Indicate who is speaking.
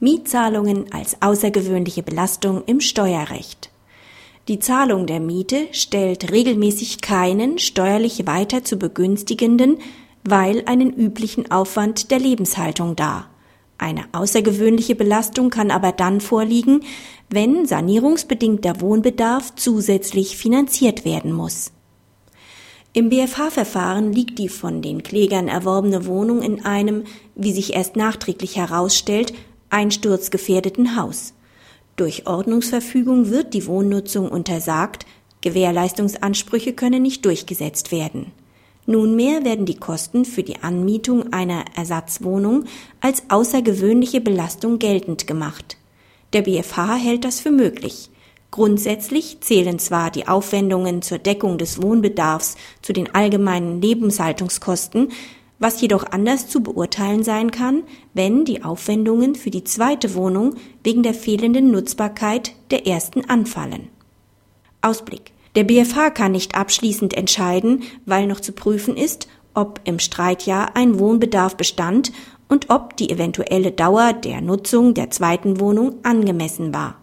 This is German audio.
Speaker 1: Mietzahlungen als außergewöhnliche Belastung im Steuerrecht. Die Zahlung der Miete stellt regelmäßig keinen steuerlich weiter zu begünstigenden, weil einen üblichen Aufwand der Lebenshaltung dar. Eine außergewöhnliche Belastung kann aber dann vorliegen, wenn sanierungsbedingter Wohnbedarf zusätzlich finanziert werden muss. Im BFH-Verfahren liegt die von den Klägern erworbene Wohnung in einem, wie sich erst nachträglich herausstellt, einsturzgefährdeten Haus. Durch Ordnungsverfügung wird die Wohnnutzung untersagt, Gewährleistungsansprüche können nicht durchgesetzt werden. Nunmehr werden die Kosten für die Anmietung einer Ersatzwohnung als außergewöhnliche Belastung geltend gemacht. Der BFH hält das für möglich. Grundsätzlich zählen zwar die Aufwendungen zur Deckung des Wohnbedarfs zu den allgemeinen Lebenshaltungskosten, was jedoch anders zu beurteilen sein kann, wenn die Aufwendungen für die zweite Wohnung wegen der fehlenden Nutzbarkeit der ersten anfallen. Ausblick. Der BFH kann nicht abschließend entscheiden, weil noch zu prüfen ist, ob im Streitjahr ein Wohnbedarf bestand und ob die eventuelle Dauer der Nutzung der zweiten Wohnung angemessen war